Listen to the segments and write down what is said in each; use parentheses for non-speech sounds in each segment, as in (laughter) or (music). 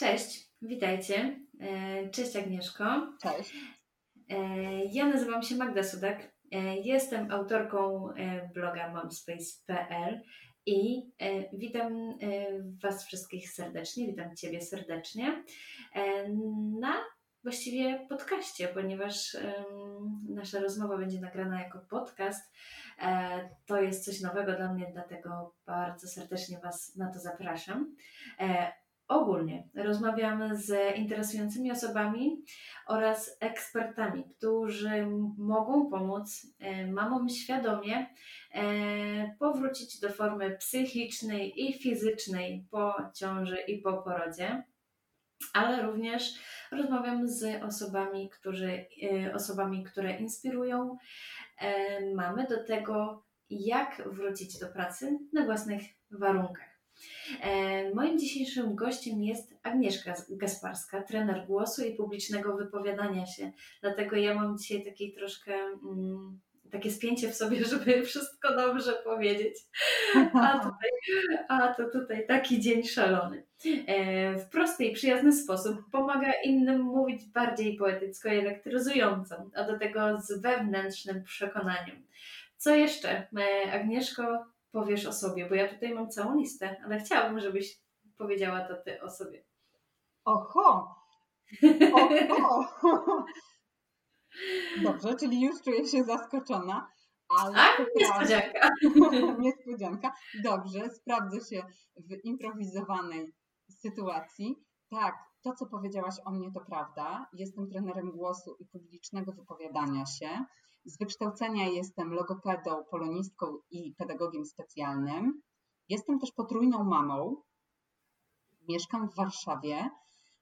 Cześć, witajcie. E, cześć Agnieszko. Cześć. E, ja nazywam się Magda Sudak. E, jestem autorką bloga momspace.pl i witam Was wszystkich serdecznie, witam Ciebie serdecznie na właściwie podcaście, ponieważ nasza rozmowa będzie nagrana jako podcast. To jest coś nowego dla mnie, dlatego bardzo serdecznie Was na to zapraszam ogólnie rozmawiamy z interesującymi osobami oraz ekspertami, którzy mogą pomóc e, mamom świadomie e, powrócić do formy psychicznej i fizycznej po ciąży i po porodzie. Ale również rozmawiam z osobami, którzy, e, osobami, które inspirują mamy do tego, jak wrócić do pracy na własnych warunkach. E, moim dzisiejszym gościem jest Agnieszka Gasparska, trener głosu i publicznego wypowiadania się. Dlatego ja mam dzisiaj taki troszkę mm, takie spięcie w sobie, (laughs) żeby wszystko dobrze powiedzieć. A, tutaj, a to tutaj taki dzień szalony. E, w prosty i przyjazny sposób pomaga innym mówić bardziej poetycko i elektryzująco, a do tego z wewnętrznym przekonaniem. Co jeszcze, e, Agnieszko, powiesz o sobie? Bo ja tutaj mam całą listę, ale chciałabym, żebyś powiedziała to ty o sobie. Oho! Oho! (laughs) Dobrze, czyli już czuję się zaskoczona. Ale A, niespodzianka. (laughs) niespodzianka. Dobrze, sprawdzę się w improwizowanej sytuacji. Tak, to co powiedziałaś o mnie to prawda. Jestem trenerem głosu i publicznego wypowiadania się. Z wykształcenia jestem logopedą, polonistką i pedagogiem specjalnym. Jestem też potrójną mamą. Mieszkam w Warszawie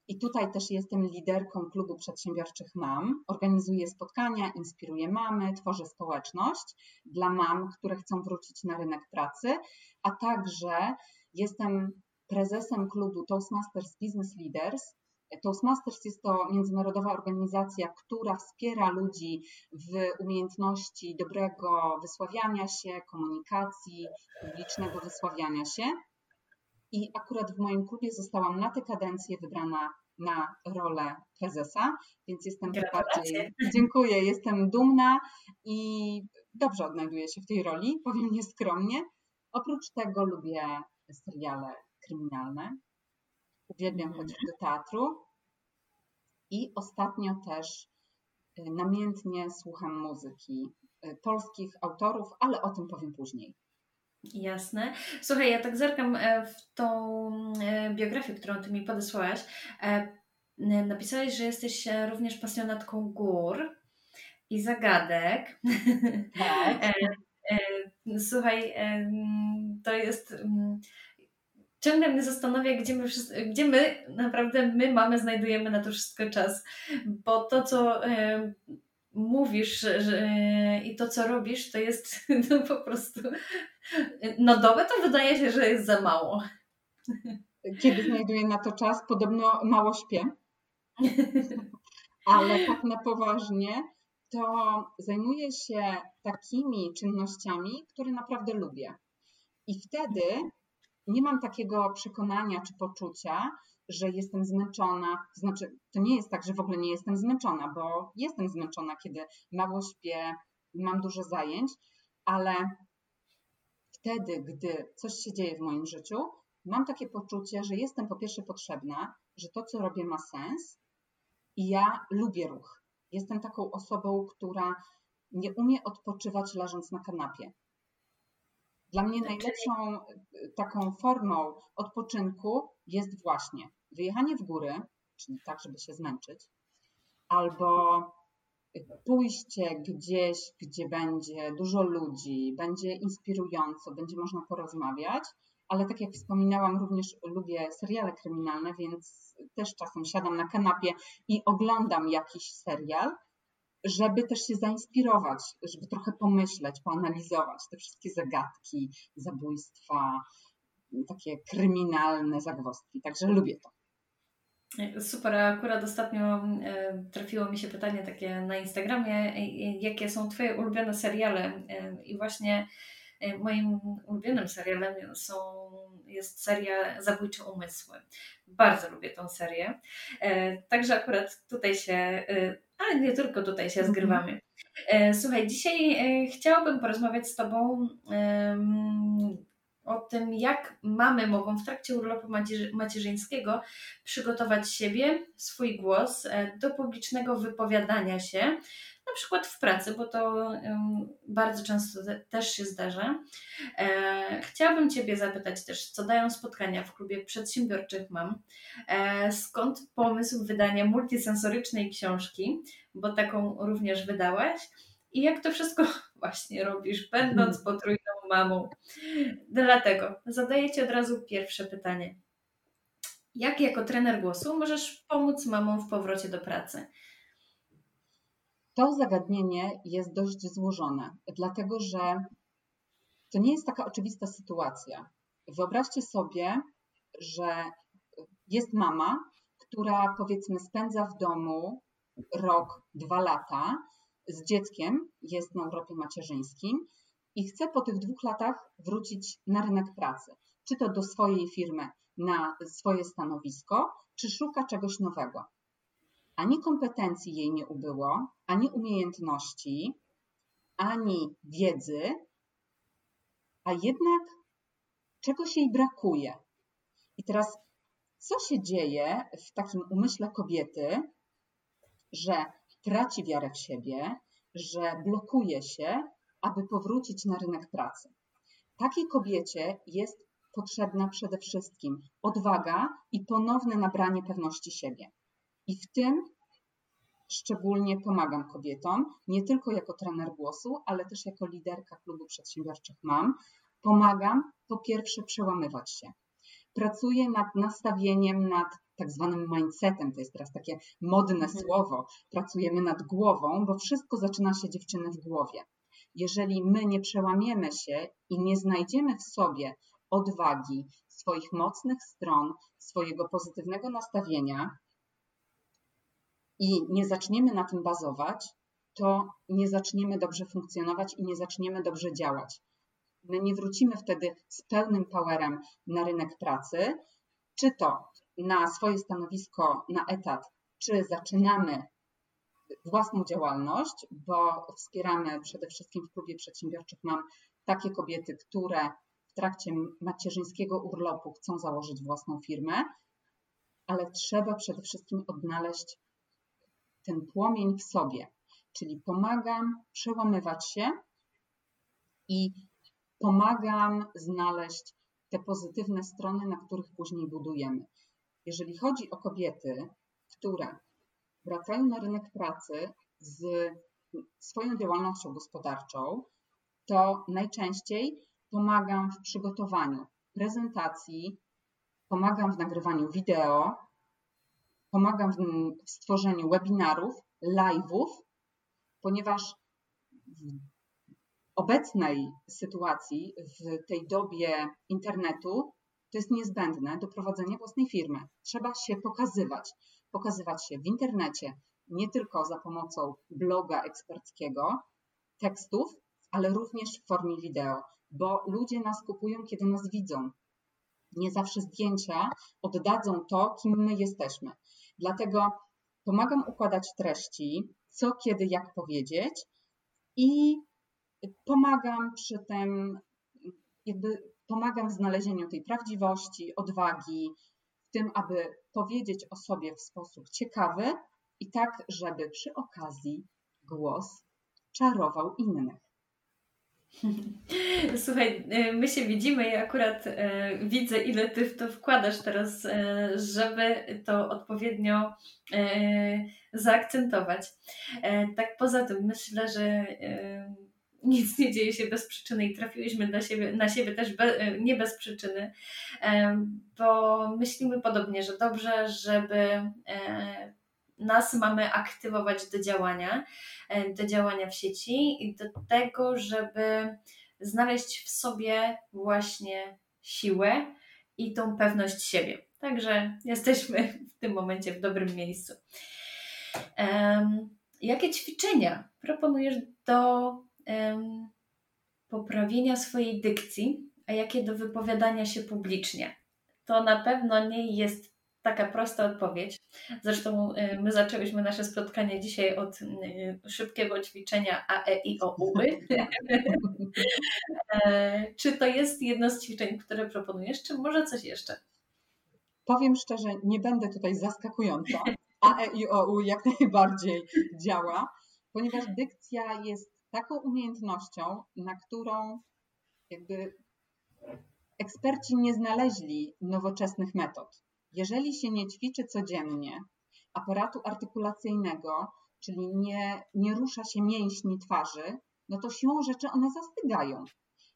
i tutaj też jestem liderką klubu przedsiębiorczych mam. Organizuję spotkania, inspiruję mamy, tworzę społeczność dla mam, które chcą wrócić na rynek pracy, a także jestem prezesem klubu Toastmasters Business Leaders, Toastmasters jest to międzynarodowa organizacja, która wspiera ludzi w umiejętności dobrego wysławiania się, komunikacji, publicznego wysławiania się. I akurat w moim klubie zostałam na tę kadencję wybrana na rolę prezesa, więc jestem bardziej. Dziękuję, jestem dumna i dobrze odnajduję się w tej roli, powiem nieskromnie. Oprócz tego lubię seriale kryminalne. Uwielbiam chodzić do teatru i ostatnio też y, namiętnie słucham muzyki y, polskich autorów, ale o tym powiem później. Jasne. Słuchaj, ja tak zerkam e, w tą e, biografię, którą ty mi podesłałaś. E, napisałeś, że jesteś również pasjonatką gór i zagadek. Tak. (laughs) Słuchaj, to jest ciągle mnie zastanawia, gdzie my, gdzie my naprawdę, my mamy, znajdujemy na to wszystko czas. Bo to, co e, mówisz że, e, i to, co robisz, to jest (laughs) no, po prostu no dobre to wydaje się, że jest za mało. Kiedy znajduję na to czas? Podobno mało śpię. (laughs) Ale tak na poważnie, to zajmuję się takimi czynnościami, które naprawdę lubię. I wtedy nie mam takiego przekonania czy poczucia, że jestem zmęczona. To znaczy, to nie jest tak, że w ogóle nie jestem zmęczona, bo jestem zmęczona, kiedy mało śpię, mam dużo zajęć, ale wtedy, gdy coś się dzieje w moim życiu, mam takie poczucie, że jestem po pierwsze potrzebna, że to, co robię, ma sens i ja lubię ruch. Jestem taką osobą, która nie umie odpoczywać leżąc na kanapie. Dla mnie najlepszą y, taką formą odpoczynku jest właśnie wyjechanie w góry, czyli tak, żeby się zmęczyć, albo pójście gdzieś, gdzie będzie dużo ludzi, będzie inspirująco, będzie można porozmawiać, ale tak jak wspominałam, również lubię seriale kryminalne, więc też czasem siadam na kanapie i oglądam jakiś serial, żeby też się zainspirować, żeby trochę pomyśleć, poanalizować te wszystkie zagadki, zabójstwa, takie kryminalne zagwozdki. Także lubię to. Super, akurat ostatnio e, trafiło mi się pytanie takie na Instagramie, jakie są Twoje ulubione seriale i właśnie moim ulubionym serialem są, jest seria Zabójcze Umysły. Bardzo lubię tą serię. Także akurat tutaj się, ale nie tylko tutaj się mhm. zgrywamy. Słuchaj, dzisiaj chciałabym porozmawiać z Tobą o tym, jak mamy mogą w trakcie urlopu macierzyńskiego przygotować siebie, swój głos e, do publicznego wypowiadania się, na przykład w pracy, bo to bardzo często też się zdarza. E, chciałabym Ciebie zapytać też, co dają spotkania w klubie przedsiębiorczych mam, e, skąd pomysł wydania multisensorycznej książki, bo taką również wydałaś, i jak to wszystko (laughs) właśnie robisz, będąc mhm. potrójną mamą. Dlatego zadaję Ci od razu pierwsze pytanie. Jak jako trener głosu możesz pomóc mamom w powrocie do pracy? To zagadnienie jest dość złożone, dlatego że to nie jest taka oczywista sytuacja. Wyobraźcie sobie, że jest mama, która powiedzmy spędza w domu rok, dwa lata z dzieckiem, jest na urlopie macierzyńskim i chce po tych dwóch latach wrócić na rynek pracy. Czy to do swojej firmy, na swoje stanowisko, czy szuka czegoś nowego. Ani kompetencji jej nie ubyło, ani umiejętności, ani wiedzy, a jednak czegoś jej brakuje. I teraz, co się dzieje w takim umyśle kobiety, że traci wiarę w siebie, że blokuje się, aby powrócić na rynek pracy. Takiej kobiecie jest potrzebna przede wszystkim odwaga i ponowne nabranie pewności siebie. I w tym szczególnie pomagam kobietom, nie tylko jako trener głosu, ale też jako liderka klubu przedsiębiorczych mam. Pomagam po pierwsze przełamywać się. Pracuję nad nastawieniem, nad tak zwanym mindsetem, to jest teraz takie modne mhm. słowo. Pracujemy nad głową, bo wszystko zaczyna się dziewczyny w głowie. Jeżeli my nie przełamiemy się i nie znajdziemy w sobie odwagi, swoich mocnych stron, swojego pozytywnego nastawienia i nie zaczniemy na tym bazować, to nie zaczniemy dobrze funkcjonować i nie zaczniemy dobrze działać. My nie wrócimy wtedy z pełnym powerem na rynek pracy, czy to na swoje stanowisko, na etat, czy zaczynamy własną działalność, bo wspieramy przede wszystkim w klubie przedsiębiorczych mam takie kobiety, które w trakcie macierzyńskiego urlopu chcą założyć własną firmę, ale trzeba przede wszystkim odnaleźć ten płomień w sobie, czyli pomagam przełamywać się i pomagam znaleźć te pozytywne strony, na których później budujemy. Jeżeli chodzi o kobiety, które wracają na rynek pracy z swoją działalnością gospodarczą, to najczęściej pomagam w przygotowaniu prezentacji, pomagam w nagrywaniu wideo, pomagam w stworzeniu webinarów, live'ów, ponieważ w obecnej sytuacji, w tej dobie internetu, to jest niezbędne do prowadzenia własnej firmy. Trzeba się pokazywać. Pokazywać się w internecie, nie tylko za pomocą bloga eksperckiego, tekstów, ale również w formie wideo, bo ludzie nas kupują, kiedy nas widzą. Nie zawsze zdjęcia oddadzą to, kim my jesteśmy. Dlatego pomagam układać treści, co, kiedy, jak powiedzieć i pomagam przy tym, jakby pomagam w znalezieniu tej prawdziwości, odwagi, w tym, aby powiedzieć o sobie w sposób ciekawy i tak, żeby przy okazji głos czarował innych. (laughs) Słuchaj, e, my się widzimy i akurat e, widzę, ile ty w to wkładasz teraz, e, żeby to odpowiednio zaakcentować. Tak poza tym myślę, że nic nie dzieje się bez przyczyny i trafiłyśmy na siebie, na siebie też be, nie bez przyczyny, bo myślimy podobnie, że dobrze, żeby nas mamy aktywować do działania, e, do działania w sieci i do tego, żeby znaleźć w sobie właśnie siłę i tą pewność siebie. Także jesteśmy w tym momencie w dobrym miejscu. Um, jakie ćwiczenia proponujesz do um, poprawienia swojej dykcji, a jakie do wypowiadania się publicznie. To na pewno nie jest taka prosta odpowiedź. Zresztą y, my zaczęliśmy nasze spotkanie dzisiaj od y, szybkiego ćwiczenia A, (laughs) E, czy to jest jedno z ćwiczeń, które proponujesz, czy może coś jeszcze? Powiem szczerze, nie będę tutaj zaskakująca. A, E, I, O, U jak najbardziej działa, ponieważ dykcja jest taką umiejętnością, na którą jakby eksperci nie znaleźli nowoczesnych metod. Jeżeli się nie ćwiczy codziennie aparatu artykulacyjnego, czyli nie, nie rusza się mięśni twarzy, no to siłą rzeczy one zastygają.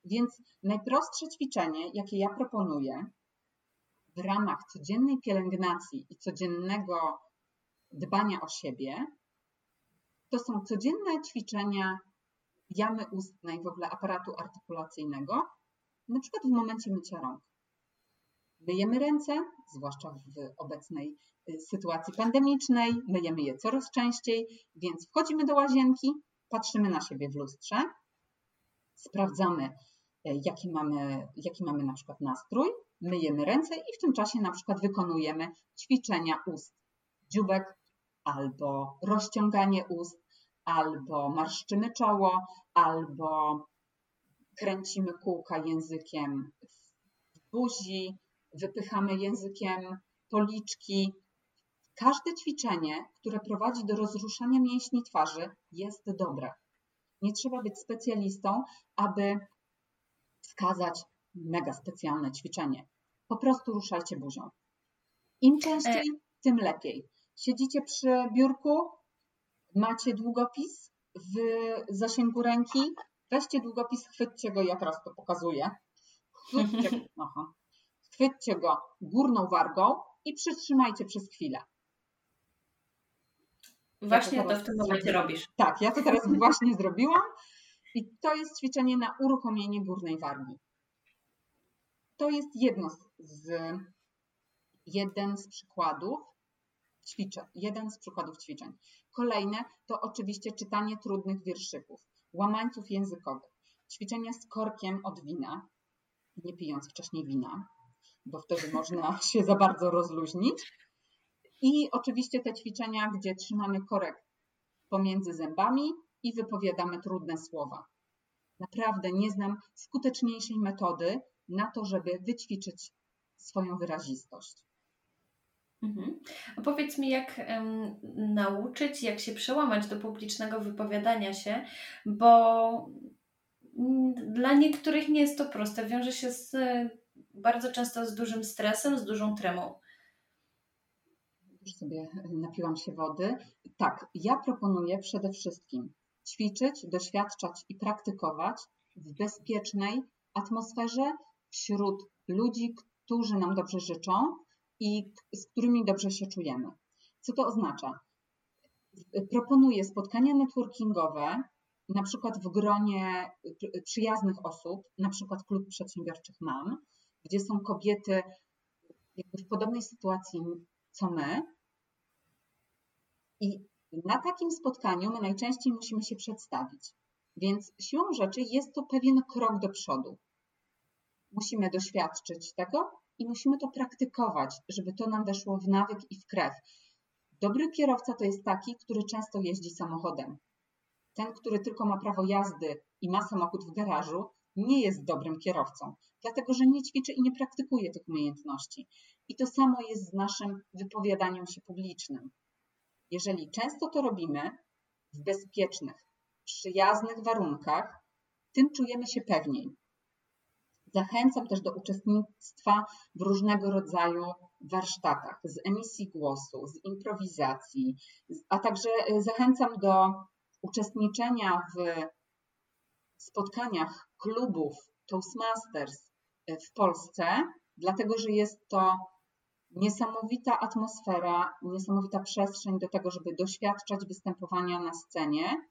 Więc najprostsze ćwiczenie, jakie ja proponuję w ramach codziennej pielęgnacji i codziennego dbania o siebie, to są codzienne ćwiczenia jamy ustnej, w ogóle aparatu artykulacyjnego, na przykład w momencie mycia rąk. Myjemy ręce, zwłaszcza w obecnej y, sytuacji pandemicznej, myjemy je coraz częściej, więc wchodzimy do łazienki, patrzymy na siebie w lustrze, sprawdzamy, y, jaki mamy, jaki mamy na przykład nastrój, myjemy ręce i w tym czasie na przykład wykonujemy ćwiczenia ust, dziubek albo rozciąganie ust, albo marszczymy czoło, albo kręcimy kółka językiem w buzi, wypychamy językiem policzki. Każde ćwiczenie, które prowadzi do rozruszania mięśni twarzy, jest dobre. Nie trzeba być specjalistą, aby wskazać mega specjalne ćwiczenie. Po prostu ruszajcie buzią. Im częściej, tym lepiej. Siedzicie przy biurku, macie długopis w zasięgu ręki, weźcie długopis, chwyćcie go, ja teraz to pokazuję. Chwyćcie, (laughs) aha, chwyćcie go górną wargą i przytrzymajcie przez chwilę. Właśnie ja to, to w tym momencie robisz. Tak, ja to teraz (laughs) właśnie zrobiłam i to jest ćwiczenie na uruchomienie górnej wargi. To jest jedno z, jeden z przykładów ćwiczeń, jeden z przykładów ćwiczeń. Kolejne to oczywiście czytanie trudnych wierszyków, łamańców językowych, ćwiczenia z korkiem od wina, nie pijąc wcześniej wina, bo wtedy można (laughs) się za bardzo rozluźnić. I oczywiście te ćwiczenia, gdzie trzymamy korek pomiędzy zębami i wypowiadamy trudne słowa. Naprawdę nie znam skuteczniejszej metody na to, żeby wyćwiczyć swoją wyrazistość. Mhm. Powiedz mi, jak um, nauczyć, jak się przełamać do publicznego wypowiadania się, bo dla niektórych nie jest to proste. Wiąże się z bardzo często z dużym stresem, z dużą tremą. Już sobie napiłam się wody. Tak, ja proponuję przede wszystkim ćwiczyć, doświadczać i praktykować w bezpiecznej atmosferze wśród ludzi, którzy nam dobrze życzą i z którymi dobrze się czujemy. Co to oznacza? Proponuję spotkania networkingowe, na przykład w gronie przyjaznych osób, na przykład klub przedsiębiorczych mam, gdzie są kobiety w podobnej sytuacji co my. I na takim spotkaniu my najczęściej musimy się przedstawić. Więc siłą rzeczy jest to pewien krok do przodu. Musimy doświadczyć tego i musimy to praktykować, żeby to nam weszło w nawyk i w krew. Dobry kierowca to jest taki, który często jeździ samochodem. Ten, który tylko ma prawo jazdy i ma samochód w garażu, nie jest dobrym kierowcą, dlatego że nie ćwiczy i nie praktykuje tych umiejętności. I to samo jest z naszym wypowiadaniem się publicznym. Jeżeli często to robimy w bezpiecznych, przyjaznych warunkach, tym czujemy się pewniej. Zachęcam też do uczestnictwa w różnego rodzaju warsztatach z emisji głosu, z improwizacji, a także zachęcam do uczestniczenia w spotkaniach klubów Toastmasters e, w Polsce, dlatego że jest to niesamowita atmosfera, niesamowita przestrzeń do tego, żeby doświadczać występowania na scenie.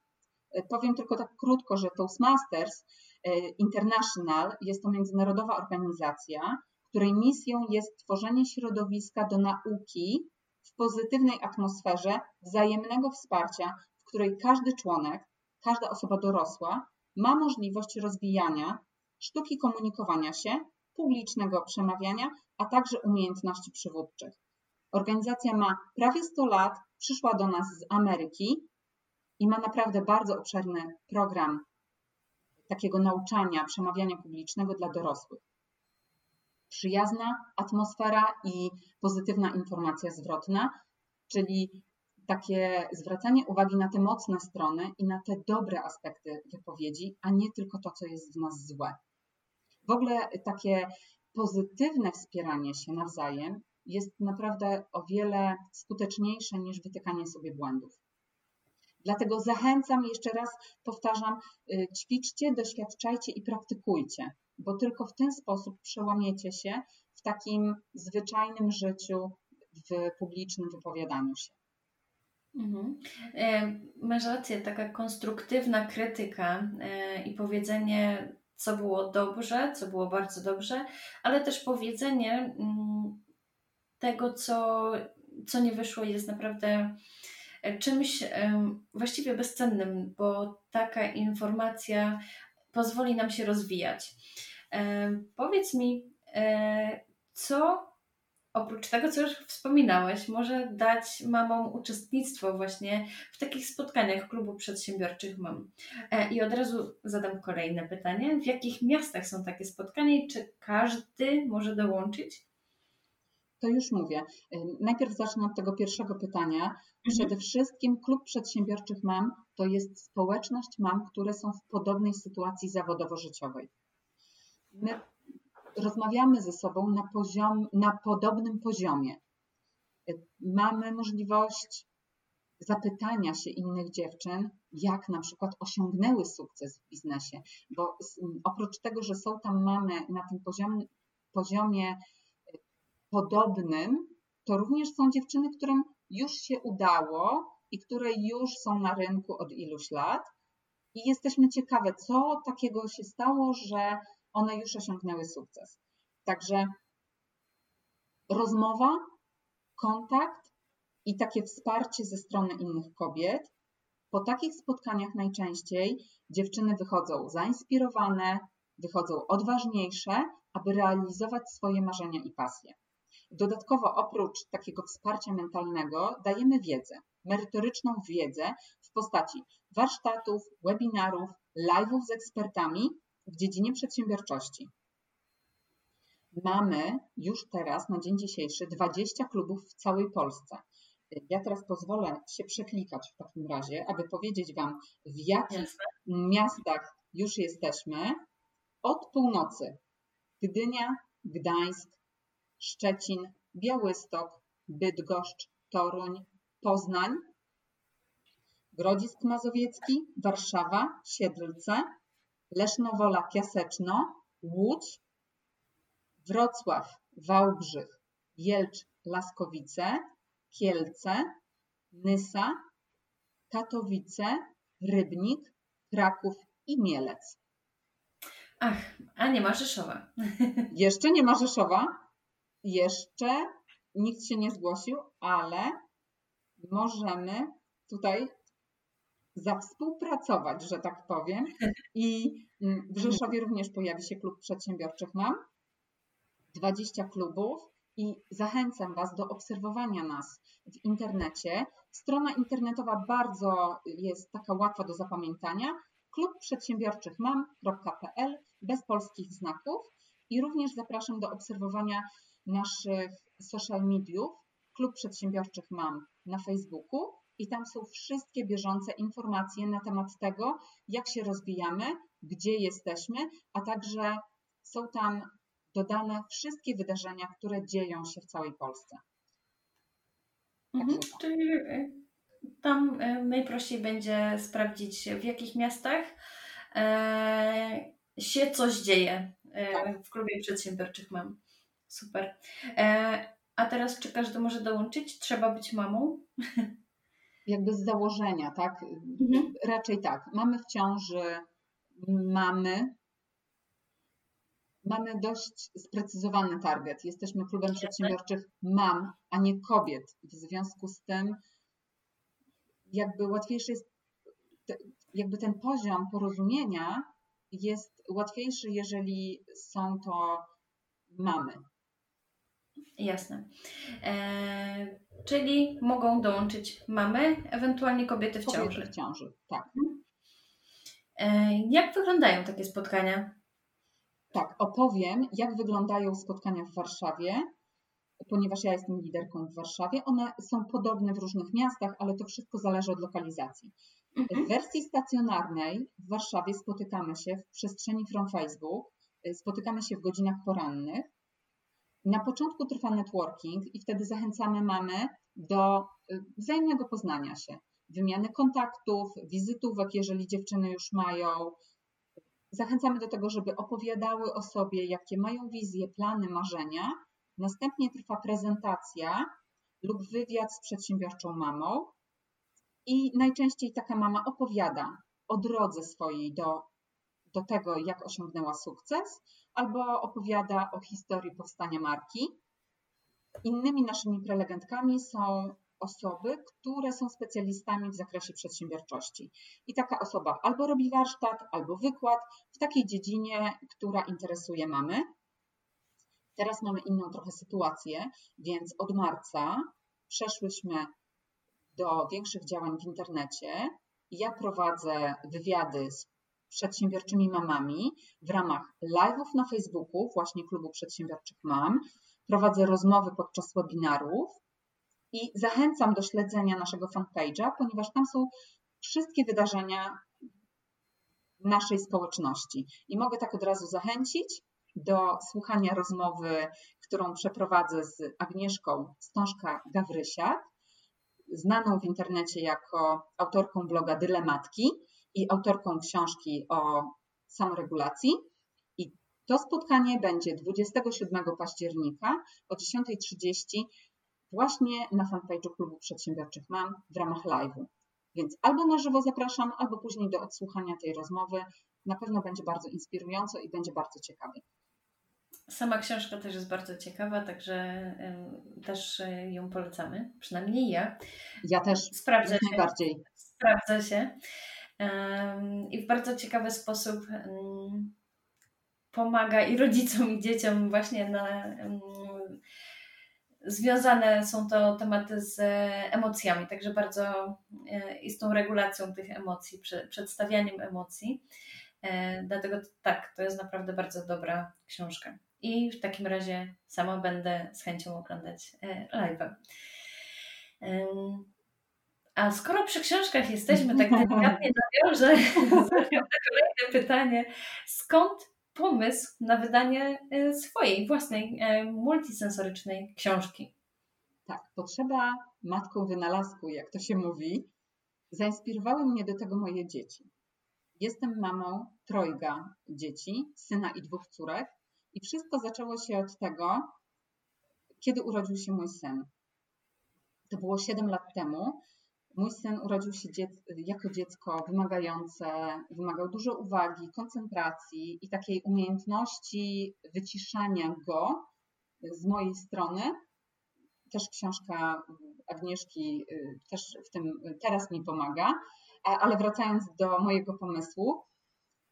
E, powiem tylko tak krótko, że Toastmasters e, International jest to międzynarodowa organizacja, której misją jest tworzenie środowiska do nauki w pozytywnej atmosferze wzajemnego wsparcia, w której każdy członek, każda osoba dorosła ma możliwość rozwijania sztuki komunikowania się, publicznego przemawiania, a także umiejętności przywódczych. Organizacja ma prawie 100 lat, przyszła do nas z Ameryki i ma naprawdę bardzo obszerny program takiego nauczania, przemawiania publicznego dla dorosłych. Przyjazna atmosfera i pozytywna informacja zwrotna, czyli takie zwracanie uwagi na te mocne strony i na te dobre aspekty wypowiedzi, a nie tylko to, co jest w nas złe. W ogóle takie pozytywne wspieranie się nawzajem jest naprawdę o wiele skuteczniejsze niż wytykanie sobie błędów. Dlatego zachęcam, jeszcze raz powtarzam, y, ćwiczcie, doświadczajcie i praktykujcie, bo tylko w ten sposób przełamiecie się w takim zwyczajnym życiu, w publicznym wypowiadaniu się. Mhm. E, masz rację, taka konstruktywna krytyka e, i powiedzenie, co było dobrze, co było bardzo dobrze, ale też powiedzenie mm, tego, co, co nie wyszło, jest naprawdę e, czymś właściwie bezcennym, bo taka informacja pozwoli nam się rozwijać. Powiedz mi, co oprócz tego, co już wspominałeś, może dać mamom uczestnictwo właśnie w takich spotkaniach klubu przedsiębiorczych mam. E, I od razu zadam kolejne pytanie. W jakich miastach są takie spotkania i czy każdy może dołączyć? To już mówię. E, najpierw zacznę od tego pierwszego pytania. Mhm. Przede wszystkim klub przedsiębiorczych mam to jest społeczność mam, które są w podobnej sytuacji zawodowo-życiowej. My rozmawiamy ze sobą na, poziom, na podobnym poziomie. Mamy możliwość zapytania się innych dziewczyn, jak na przykład osiągnęły sukces w biznesie, bo oprócz tego, że są tam mamy na tym poziomie, poziomie podobnym, to również są dziewczyny, którym już się udało i które już są na rynku od iluś lat. I jesteśmy ciekawe, co takiego się stało, że one już osiągnęły sukces. Także rozmowa, kontakt i takie wsparcie ze strony innych kobiet. Po takich spotkaniach najczęściej dziewczyny wychodzą zainspirowane, wychodzą odważniejsze, aby realizować swoje marzenia i pasje. Dodatkowo oprócz takiego wsparcia mentalnego dajemy wiedzę, merytoryczną wiedzę w postaci warsztatów, webinarów, live'ów z ekspertami w dziedzinie przedsiębiorczości. Mamy już teraz na dzień dzisiejszy 20 klubów w całej Polsce. Ja teraz pozwolę się przeklikać w takim razie, aby powiedzieć Wam, w jakich miastach już jesteśmy. Od północy Gdynia, Gdańsk, Szczecin, Białystok, Bydgoszcz, Toruń, Poznań, Grodzisk Mazowiecki, Warszawa, Siedlce, Lesznowola Piaseczno, Łódź, Wrocław, Wałbrzych, Wielcz, Laskowice, Kielce, Nysa, Katowice, Rybnik, Kraków i Mielec. Ach, a nie ma Rzeszowa. (laughs) Jeszcze nie ma Rzeszowa. Jeszcze nikt się nie zgłosił, ale możemy tutaj zawspółpracować, że tak powiem. I mm, w Rzeszowie również pojawi się klub przedsiębiorczych mam. 20 klubów i zachęcam Was do obserwowania nas w internecie. Strona internetowa bardzo jest taka łatwa do zapamiętania. Klub przedsiębiorczych mam.pl bez polskich znaków i również zapraszam do obserwowania naszych social mediów. Klub Przedsiębiorczych mam na Facebooku i tam są wszystkie bieżące informacje na temat tego, jak się rozwijamy, gdzie jesteśmy, a także są tam dodane wszystkie wydarzenia, które dzieją się w całej Polsce. Mhm, czyli y, tam y, najprościej będzie sprawdzić, w jakich miastach e, się coś dzieje e, tak. w klubie przedsiębiorczych mam. Super. E, a teraz czy każdy może dołączyć? Trzeba być mamą? (laughs) Jakby z założenia, tak? Mhm. Raczej tak. Mamy w ciąży mamy, mamy dość sprecyzowany target. Jesteśmy klubem przedsiębiorczych mam, a nie kobiet. W związku z tym jakby łatwiejsze jest jakby ten poziom porozumienia jest łatwiejszy, jeżeli są to mamy. Jasne. E, czyli mogą dołączyć mamy, ewentualnie kobiety w kobiety ciąży. w ciąży, tak. E, jak wyglądają takie spotkania? Tak, opowiem, jak wyglądają spotkania w Warszawie, ponieważ ja jestem liderką w Warszawie. One są podobne w różnych miastach, ale to wszystko zależy od lokalizacji. Mhm. W wersji stacjonarnej w Warszawie spotykamy się w przestrzeni From Facebook, y, spotykamy się w godzinach porannych. Na początku trwa networking i wtedy zachęcamy mamy do y, wzajemnego poznania się, wymiany kontaktów, wizytówek, jeżeli dziewczyny już mają. Zachęcamy do tego, żeby opowiadały o sobie, jakie mają wizje, plany, marzenia. Następnie trwa prezentacja lub wywiad z przedsiębiorczą mamą, i najczęściej taka mama opowiada o drodze swojej do, do tego, jak osiągnęła sukces, albo opowiada o historii powstania marki. Innymi naszymi prelegentkami są osoby, które są specjalistami w zakresie przedsiębiorczości. I taka osoba albo robi warsztat, albo wykład w takiej dziedzinie, która interesuje mamy. Teraz mamy inną trochę sytuację, więc od marca przeszłyśmy do większych działań w internecie. Ja prowadzę wywiady z przedsiębiorczymi mamami w ramach live'ów na Facebooku, właśnie Klubu Przedsiębiorczych Mam. Prowadzę rozmowy podczas webinarów i zachęcam do śledzenia naszego fanpage'a, ponieważ tam są wszystkie wydarzenia naszej społeczności. I mogę tak od razu zachęcić do słuchania rozmowy, którą przeprowadzę z Agnieszką Stążka-Gawrysiak znaną w internecie jako autorką bloga Dylematki i autorką książki o samoregulacji. I to spotkanie będzie 27 października o 10.30 właśnie na fanpage'u Klubu Przedsiębiorczych Mam w ramach live'u. Więc albo na żywo zapraszam, albo później do odsłuchania tej rozmowy. Na pewno będzie bardzo inspirująco i będzie bardzo ciekawie. Sama książka też jest bardzo ciekawa, także też ją polecamy, przynajmniej ja. Ja też. Sprawdza się. Najbardziej. Sprawdza się. I w bardzo ciekawy sposób pomaga i rodzicom, i dzieciom właśnie na. Związane są to tematy z emocjami, także bardzo e, i z tą regulacją tych emocji, przedstawianiem emocji. E, dlatego tak, to jest naprawdę bardzo dobra książka. I w takim razie sama będę z chęcią oglądać e, live'a. A skoro przy książkach jesteśmy, tak delikatnie (laughs) nawiążę (laughs) kolejne pytanie. Skąd pomysł na wydanie e, swojej własnej multisensorycznej książki? Tak, potrzeba matką wynalazku, jak to się mówi. Zainspirowały mnie do tego moje dzieci. Jestem mamą trojga dzieci, syna i dwóch córek. I wszystko zaczęło się od tego, kiedy urodził się mój syn. To było 7 lat temu. Mój syn urodził się dziec jako dziecko wymagające, wymagał dużo uwagi, koncentracji i takiej umiejętności wyciszania go z mojej strony. Też książka Agnieszki y, też w tym teraz mi pomaga. Ale wracając do mojego pomysłu,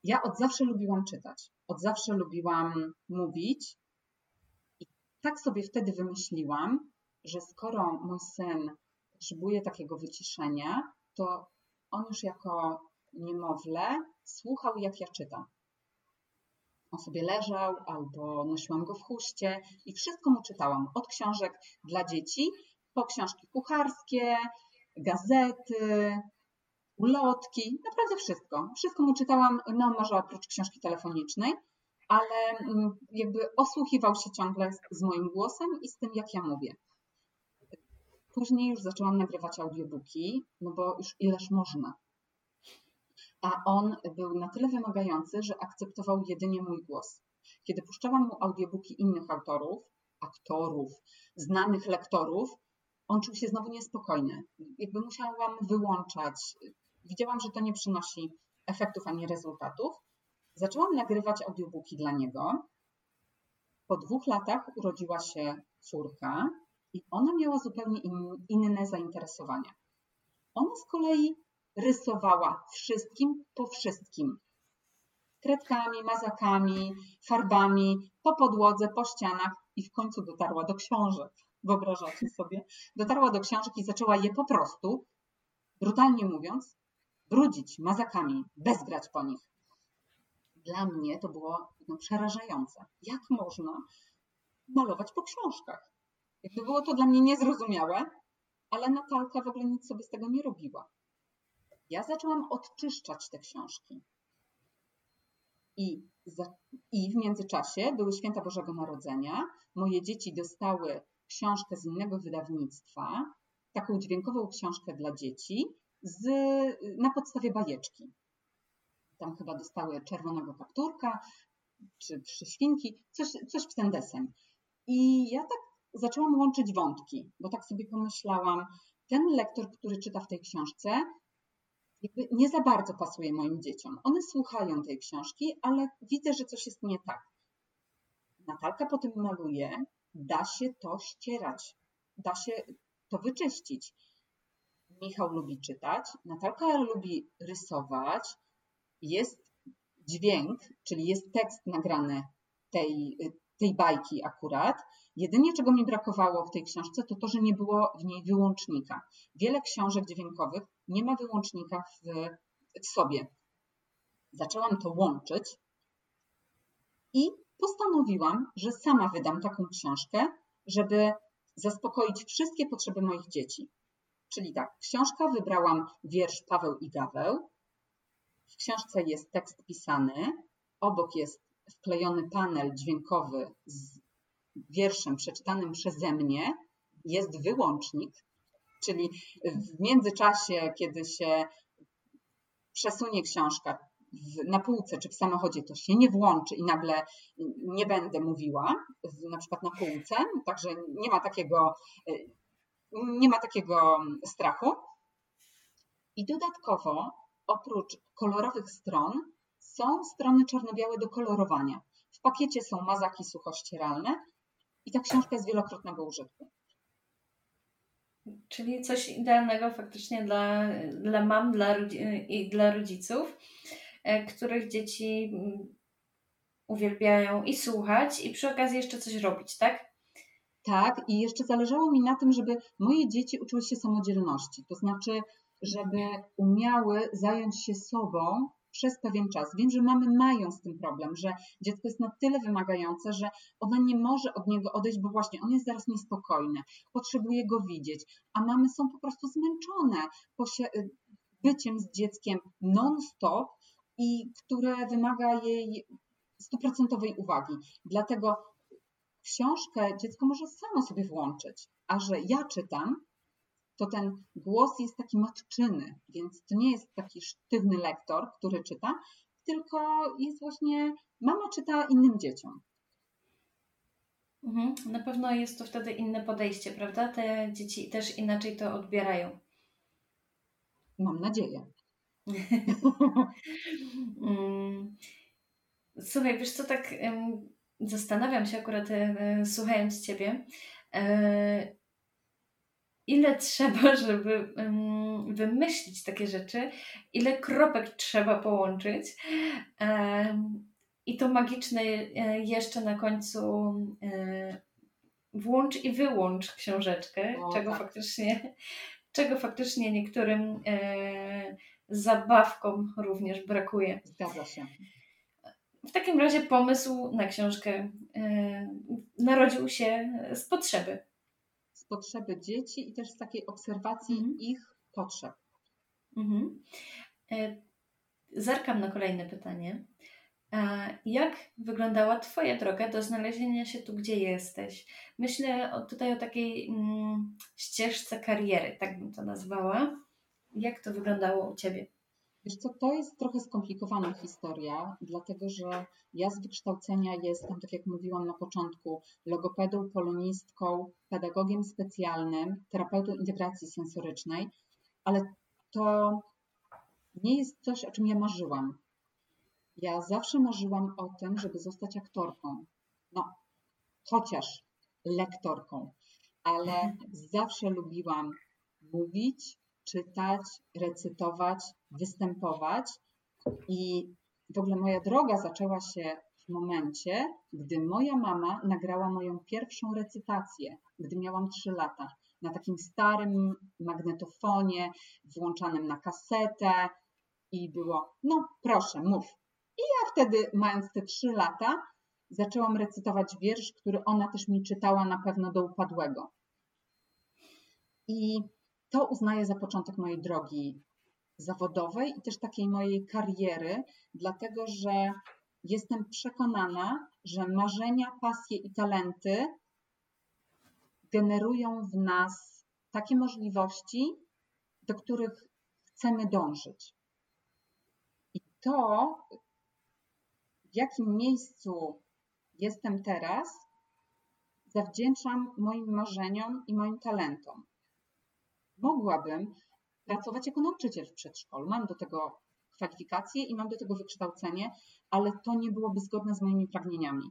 ja od zawsze lubiłam czytać, od zawsze lubiłam mówić i tak sobie wtedy wymyśliłam, że skoro mój syn potrzebuje takiego wyciszenia, to on już jako niemowlę słuchał, jak ja czytam. On sobie leżał albo nosiłam go w chuście i wszystko mu czytałam. Od książek dla dzieci po książki kucharskie, gazety, ulotki, naprawdę wszystko. Wszystko mu czytałam, no może oprócz książki telefonicznej, ale mm, jakby osłuchiwał się ciągle z moim głosem i z tym, jak ja mówię. Później już zaczęłam nagrywać audiobooki, no bo już ileż można. A on był na tyle wymagający, że akceptował jedynie mój głos. Kiedy puszczałam mu audiobooki innych autorów, aktorów, znanych lektorów, on czuł się znowu niespokojny. Jakby musiałam wyłączać widziałam, że to nie przynosi efektów ani rezultatów. Zaczęłam nagrywać audiobooki dla niego. Po dwóch latach urodziła się córka i ona miała zupełnie in, inne zainteresowania. Ona z kolei rysowała wszystkim po wszystkim. Kredkami, mazakami, farbami, po podłodze, po ścianach i w końcu dotarła do książek. Wyobrażacie sobie? Dotarła do książek i zaczęła je po prostu, brutalnie mówiąc, brudzić mazakami, bezgrać po nich. Dla mnie to było no, przerażające. Jak można malować po książkach? Jakby było to dla mnie niezrozumiałe, ale Natalka w ogóle nic sobie z tego nie robiła. Ja zaczęłam odczyszczać te książki. I, za, I w międzyczasie były święta Bożego Narodzenia. Moje dzieci dostały książkę z innego wydawnictwa, taką dźwiękową książkę dla dzieci z, na podstawie bajeczki. Tam chyba dostały czerwonego kapturka czy trzy świnki, coś, coś w ten deseń. I ja tak zaczęłam łączyć wątki, bo tak sobie pomyślałam, ten lektor, który czyta w tej książce, nie za bardzo pasuje moim dzieciom. One słuchają tej książki, ale widzę, że coś jest nie tak. Natalka po tym maluje, da się to ścierać, da się to wyczyścić. Michał lubi czytać, Natalka lubi rysować, jest dźwięk, czyli jest tekst nagrany tej, tej bajki akurat. Jedynie czego mi brakowało w tej książce, to to, że nie było w niej wyłącznika. Wiele książek dźwiękowych nie ma wyłącznika w, w sobie. Zaczęłam to łączyć i postanowiłam, że sama wydam taką książkę, żeby zaspokoić wszystkie potrzeby moich dzieci. Czyli tak, książka wybrałam wiersz Paweł i Gaweł. W książce jest tekst pisany, obok jest wklejony panel dźwiękowy z wierszem przeczytanym przeze mnie, jest wyłącznik, czyli w międzyczasie, kiedy się przesunie książka na półce czy w samochodzie, to się nie włączy i nagle nie będę mówiła, na przykład na półce, także nie ma takiego, nie ma takiego strachu. I dodatkowo, oprócz kolorowych stron, są strony czarno-białe do kolorowania. W pakiecie są mazaki suchościeralne i ta książka jest wielokrotnego użytku. Czyli coś idealnego faktycznie dla, dla mam dla, i dla rodziców, e, których dzieci mm, uwielbiają i słuchać, i przy okazji jeszcze coś robić, tak? Tak, i jeszcze zależało mi na tym, żeby moje dzieci uczyły się samodzielności, to znaczy, żeby umiały zająć się sobą przez pewien czas. Wiem, że mamy mają z tym problem, że dziecko jest na tyle wymagające, że ona nie może od niego odejść, bo właśnie on jest zaraz niespokojny, potrzebuje go widzieć, a mamy są po prostu zmęczone byciem z dzieckiem non-stop i które wymaga jej stuprocentowej uwagi. Dlatego książkę dziecko może samo sobie włączyć, a że ja czytam, to ten głos jest taki matczyny, więc to nie jest taki sztywny lektor, który czyta, tylko jest właśnie, mama czyta innym dzieciom. Mhm. Na pewno jest to wtedy inne podejście, prawda? Te dzieci też inaczej to odbierają. Mam nadzieję. Mm. Słuchaj, wiesz co, tak zastanawiam się akurat e, słuchając Ciebie, e, ile trzeba, (laughs) żeby wymyślić takie rzeczy, ile kropek trzeba połączyć. I to magiczne e, jeszcze na końcu e, włącz i wyłącz książeczkę, o, czego, tak. faktycznie, czego faktycznie niektórym e, zabawkom również brakuje. Zgadza się. W takim razie pomysł na książkę narodził się z potrzeby potrzeby dzieci i też z takiej obserwacji mhm. ich potrzeb. Mhm. E, zerkam na kolejne pytanie. E, jak wyglądała Twoja droga do znalezienia się tu, gdzie jesteś? Myślę tutaj o takiej mm, ścieżce kariery, tak bym to nazwała. Jak to wyglądało u Ciebie? Wiesz co, to jest trochę skomplikowana historia, dlatego że ja z wykształcenia jestem, tak jak mówiłam na początku, logopedą, polonistką, pedagogiem specjalnym, terapeutą integracji sensorycznej, ale to nie jest coś, o czym ja marzyłam. Ja zawsze marzyłam o tym, żeby zostać aktorką. No, chociaż lektorką, ale zawsze lubiłam mówić, czytać, recytować, występować. I w ogóle moja droga zaczęła się w momencie, gdy moja mama nagrała moją pierwszą recytację, gdy miałam 3 lata, na takim starym magnetofonie, włączanym na kasetę. I było, no proszę, mów. I ja wtedy, mając te 3 lata, zaczęłam recytować wiersz, który ona też mi czytała na pewno do upadłego. I to uznaję za początek mojej drogi zawodowej i też takiej mojej kariery, dlatego że jestem przekonana, że marzenia, pasje i talenty generują w nas takie możliwości, do których chcemy dążyć. I to, w jakim miejscu jestem teraz, zawdzięczam moim marzeniom i moim talentom. Mogłabym pracować jako nauczyciel w przedszkolu. Mam do tego kwalifikacje i mam do tego wykształcenie, ale to nie byłoby zgodne z moimi pragnieniami.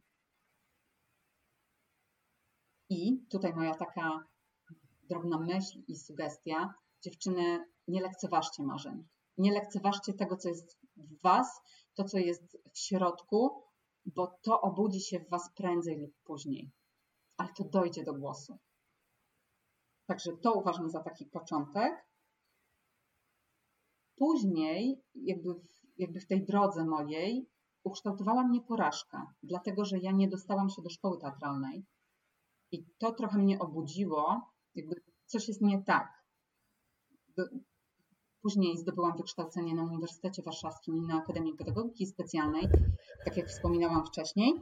I tutaj moja taka drobna myśl i sugestia. Dziewczyny, nie lekceważcie marzeń. Nie lekceważcie tego, co jest w Was, to, co jest w środku, bo to obudzi się w Was prędzej lub później. Ale to dojdzie do głosu. Także to uważam za taki początek. Później, jakby w, jakby w tej drodze mojej, ukształtowała mnie porażka, dlatego że ja nie dostałam się do szkoły teatralnej. I to trochę mnie obudziło, jakby coś jest nie tak. Później zdobyłam wykształcenie na Uniwersytecie Warszawskim i na Akademii Pedagogiki Specjalnej, tak jak wspominałam wcześniej.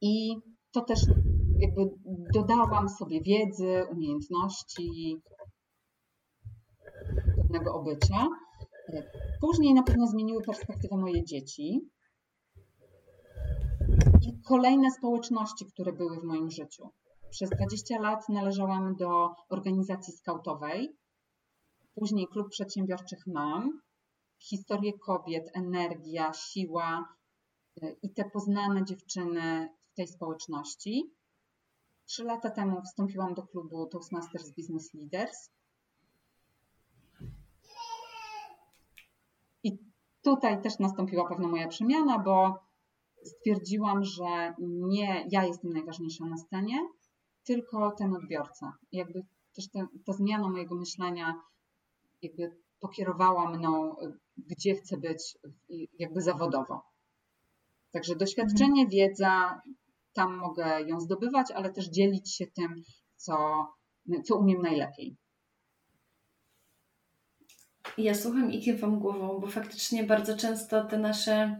I to też jakby dodałam sobie wiedzy, umiejętności, pewnego obycia. Później na pewno zmieniły perspektywę moje dzieci i kolejne społeczności, które były w moim życiu. Przez 20 lat należałam do organizacji skautowej, później Klub Przedsiębiorczych Mam, historię kobiet, energia, siła y, i te poznane dziewczyny w tej społeczności. Trzy lata temu wstąpiłam do klubu Toastmasters Business Leaders. I tutaj też nastąpiła pewna moja przemiana, bo stwierdziłam, że nie ja jestem najważniejsza na scenie, tylko ten odbiorca. Jakby też ta, ta zmiana mojego myślenia jakby pokierowała mną, gdzie chcę być jakby zawodowo. Także doświadczenie, wiedza, tam mogę ją zdobywać, ale też dzielić się tym, co, co umiem najlepiej. Ja słucham i kiwam głową, bo faktycznie bardzo często te nasze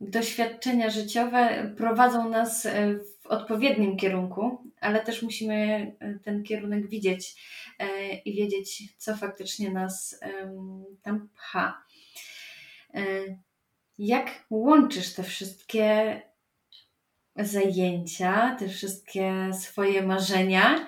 doświadczenia życiowe prowadzą nas e, w odpowiednim kierunku, ale też musimy e, ten kierunek widzieć e, i wiedzieć, co faktycznie nas tam pcha. Jak łączysz te wszystkie zajęcia, te wszystkie swoje marzenia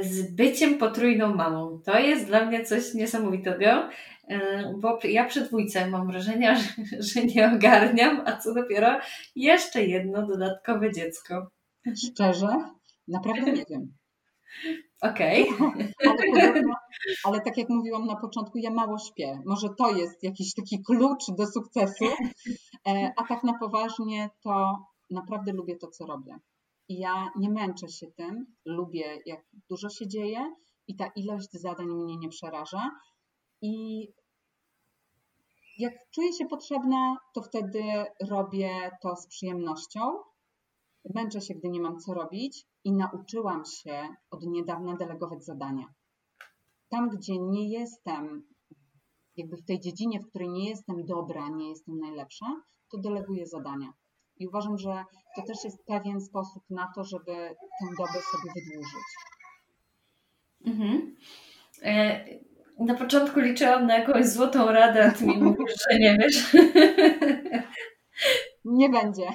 z byciem potrójną mamą? To jest dla mnie coś niesamowitego. E, bo ja przy dwójce mam wrażenie, (laughs) że, że nie ogarniam, a co dopiero jeszcze jedno dodatkowe dziecko. Szczerze? Naprawdę nie wiem. (laughs) Okej. Okay. (laughs) Ale, ale, tak jak mówiłam na początku, ja mało śpię. Może to jest jakiś taki klucz do sukcesu, e, a tak na poważnie to naprawdę lubię to, co robię. I ja nie męczę się tym, lubię jak dużo się dzieje i ta ilość zadań mnie nie przeraża. I jak czuję się potrzebna, to wtedy robię to z przyjemnością. Męczę się, gdy nie mam co robić i nauczyłam się od niedawna delegować zadania. Tam, gdzie nie jestem, jakby w tej dziedzinie, w której nie jestem dobra, nie jestem najlepsza, to deleguję zadania. I uważam, że to też jest pewien sposób na to, żeby tę dobę sobie wydłużyć. Mhm. E, na początku liczyłam na jakąś złotą radę, a ty mi mówisz, że nie wiesz. (laughs) Nie będzie. (laughs)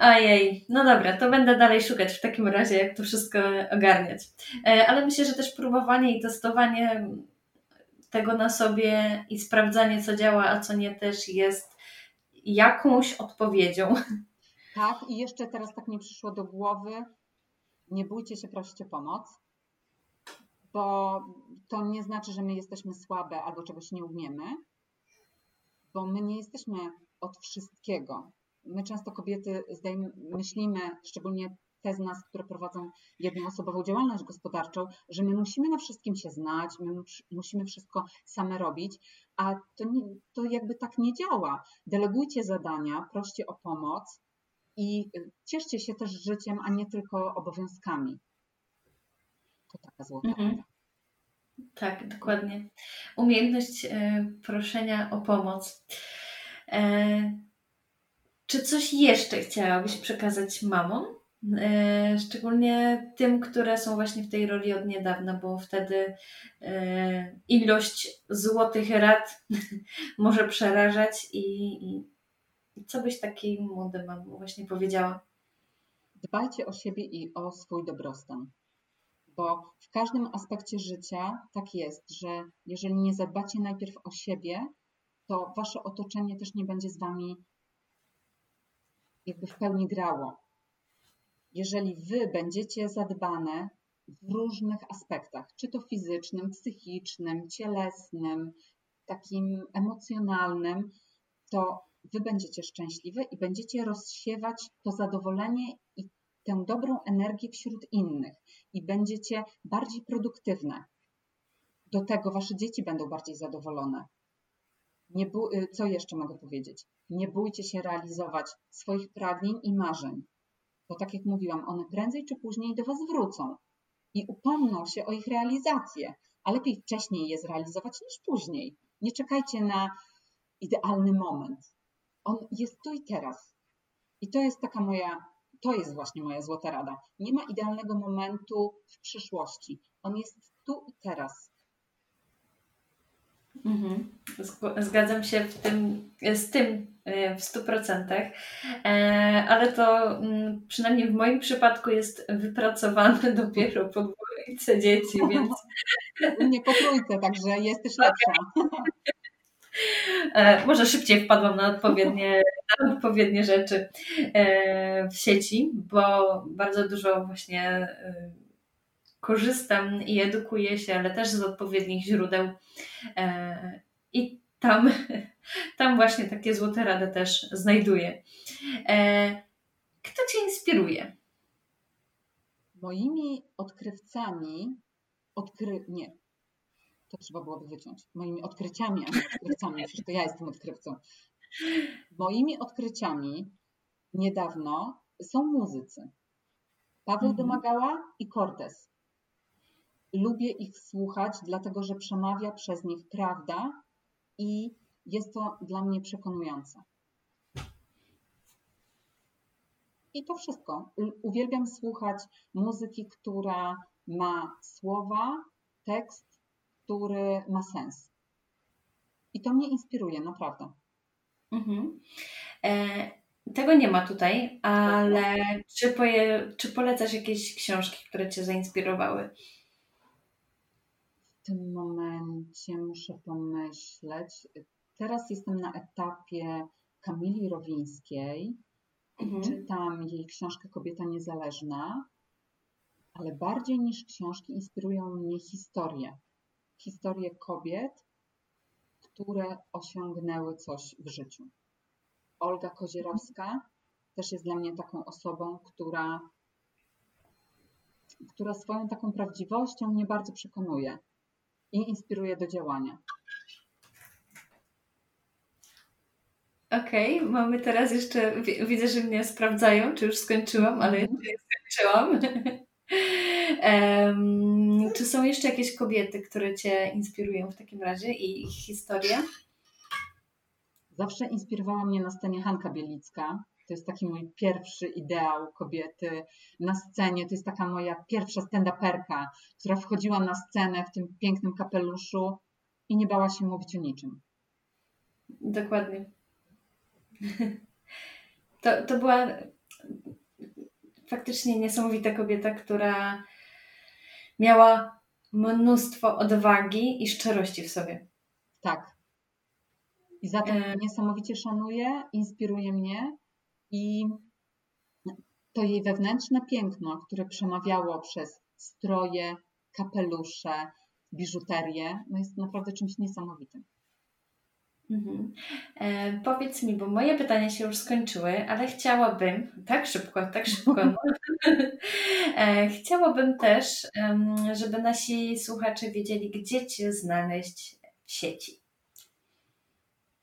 Ojej, no dobra, to będę dalej szukać w takim razie, jak to wszystko ogarniać. E, ale myślę, że też próbowanie i testowanie tego na sobie i sprawdzanie, co działa, a co nie, też jest jakąś odpowiedzią. (laughs) Tak, i jeszcze teraz tak mi przyszło do głowy, nie bójcie się prosić o pomoc, bo to nie znaczy, że my jesteśmy słabe albo czegoś nie umiemy, bo my nie jesteśmy od wszystkiego. My często kobiety myślimy, szczególnie te z nas, które prowadzą jednoosobową działalność gospodarczą, że my musimy na wszystkim się znać, my musimy wszystko same robić, a to, nie, to jakby tak nie działa. Delegujcie zadania, proście o pomoc i cieszcie się też życiem, a nie tylko obowiązkami. To taka złota mhm. Tak, dokładnie. Umiejętność e, proszenia o pomoc. E, czy coś jeszcze chciałabyś przekazać mamom? E, szczególnie tym, które są właśnie w tej roli od niedawna, bo wtedy e, ilość złotych rad (laughs) może przerażać i, i co byś takiej młodej mam właśnie powiedziała? Dbajcie o siebie i o swój dobrostan, bo w każdym aspekcie życia tak jest, że jeżeli nie zadbacie najpierw o siebie, to wasze otoczenie też nie będzie z wami jakby w pełni grało jeżeli wy będziecie zadbane w różnych aspektach, czy to fizycznym, psychicznym, cielesnym, takim emocjonalnym, to wy będziecie szczęśliwe i będziecie rozsiewać to zadowolenie i tę dobrą energię wśród innych i będziecie bardziej produktywne. Do tego wasze dzieci będą bardziej zadowolone. Nie co jeszcze mogę powiedzieć? Nie bójcie się realizować swoich pragnień i marzeń bo tak jak mówiłam, one prędzej czy później do Was wrócą i upomną się o ich realizację, a lepiej wcześniej je zrealizować niż później. Nie czekajcie na idealny moment. On jest tu i teraz. I to jest taka moja, to jest właśnie moja złota rada. Nie ma idealnego momentu w przyszłości. On jest tu i teraz. Mhm. Zgadzam się w tym, z tym e, w stu procentach, e, ale to mm, przynajmniej w moim przypadku jest wypracowane (laughs) dopiero po dwójce dzieci, (laughs) więc... Nie po trójce, także jesteś lepsza. (laughs) E, może szybciej wpadłam na odpowiednie, na odpowiednie rzeczy w sieci, bo bardzo dużo właśnie korzystam i edukuję się, ale też z odpowiednich źródeł. E, I tam, (laughs) tam właśnie takie złote rady też znajduję. E, kto Cię inspiruje? Moimi odkrywcami, odkry... nie, to trzeba byłoby wyciąć. Moimi odkryciami, a nie odkrywcami, (laughs) przecież to ja jestem odkrywcą. Moimi odkryciami niedawno są muzycy. Paweł mhm. Domagała i Cortez. Lubię ich słuchać, dlatego że przemawia przez nich prawda i jest to dla mnie przekonujące. I to wszystko. Uwielbiam słuchać muzyki, która ma słowa, tekst, który ma sens. I to mnie inspiruje, naprawdę. Mhm. E, tego nie ma tutaj, ale czy, poje, czy polecasz jakieś książki, które Cię zainspirowały? W tym momencie muszę pomyśleć. Teraz jestem na etapie Kamili Rowińskiej. Mhm. Czytam jej książkę Kobieta Niezależna, ale bardziej niż książki inspirują mnie historie. Historie kobiet, które osiągnęły coś w życiu. Olga Kozierowska też jest dla mnie taką osobą, która, która swoją taką prawdziwością mnie bardzo przekonuje i inspiruje do działania. Okej, okay, mamy teraz jeszcze, widzę, że mnie sprawdzają, czy już skończyłam, ale jeszcze nie skończyłam. (laughs) um, czy są jeszcze jakieś kobiety, które Cię inspirują w takim razie i ich historia? Zawsze inspirowała mnie na scenie Hanka Bielicka. To jest taki mój pierwszy ideał kobiety na scenie. To jest taka moja pierwsza stand-uperka, która wchodziła na scenę w tym pięknym kapeluszu i nie bała się mówić o niczym. Dokładnie. To, to była faktycznie niesamowita kobieta, która miała mnóstwo odwagi i szczerości w sobie. Tak. I za to e... niesamowicie szanuję, inspiruje mnie i to jej wewnętrzne piękno, które przemawiało przez stroje, kapelusze, biżuterię, no jest naprawdę czymś niesamowitym. Mhm. E, powiedz mi, bo moje pytania się już skończyły, ale chciałabym, tak szybko, tak szybko, no. (laughs) e, chciałabym też, żeby nasi słuchacze wiedzieli, gdzie Cię znaleźć w sieci.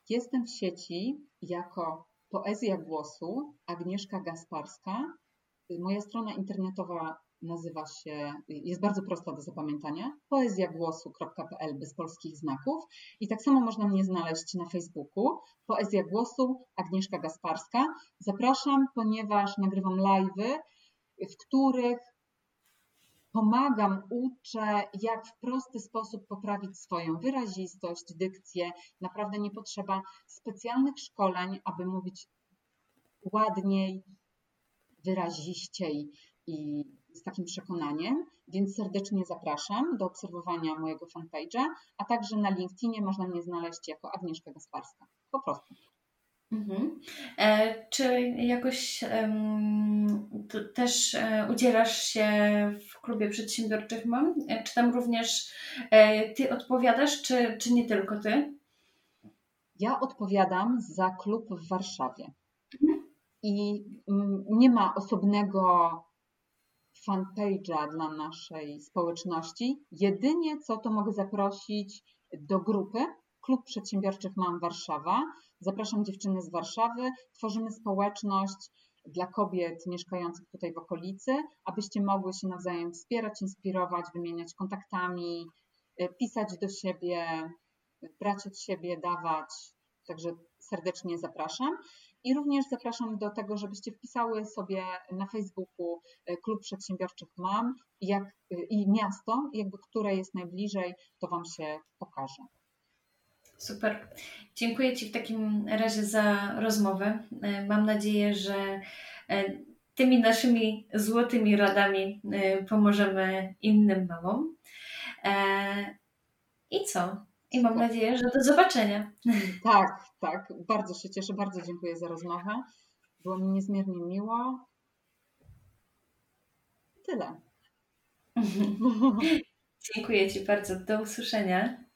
Jestem w sieci jako Poezja Głosu Agnieszka Gasparska. Moja strona internetowa nazywa się, jest bardzo prosta do zapamiętania, poezjagłosu.pl bez polskich znaków i tak samo można mnie znaleźć na Facebooku, Poezja Głosu Agnieszka Gasparska. Zapraszam, ponieważ nagrywam live'y, w których pomagam, uczę, jak w prosty sposób poprawić swoją wyrazistość, dykcję. Naprawdę nie potrzeba specjalnych szkoleń, aby mówić ładniej, wyraziściej i z takim przekonaniem, więc serdecznie zapraszam do obserwowania mojego fanpage'a, a także na LinkedInie można mnie znaleźć jako Agnieszka Gasparska. Po prostu. Mhm. E, czy jakoś też e, udzielasz się w klubie przedsiębiorczych mam? E, czy tam również ty odpowiadasz, czy, czy nie tylko ty? Ja odpowiadam za klub w Warszawie. Mhm. I mm, nie ma osobnego fanpage'a dla naszej społeczności. Jedynie co to mogę zaprosić do grupy Klub Przedsiębiorczych Mam Warszawa. Zapraszam dziewczyny z Warszawy. Tworzymy społeczność dla kobiet mieszkających tutaj w okolicy, abyście mogły się nawzajem wspierać, inspirować, wymieniać kontaktami, y, pisać do siebie, brać od siebie, dawać. Także serdecznie zapraszam. I również zapraszam do tego, żebyście wpisały sobie na Facebooku y, Klub Przedsiębiorczych Mam jak, y, i miasto, jakby które jest najbliżej, to Wam się pokaże. Super. Dziękuję Ci w takim razie za rozmowę. E, mam nadzieję, że e, tymi naszymi złotymi radami e, pomożemy innym mamom. I co? I mam nadzieję, że do zobaczenia. Tak, tak. Bardzo się cieszę. Bardzo dziękuję za rozmowę. Było mi niezmiernie miło. Tyle. (laughs) (laughs) Dziękuję Ci bardzo. Do usłyszenia.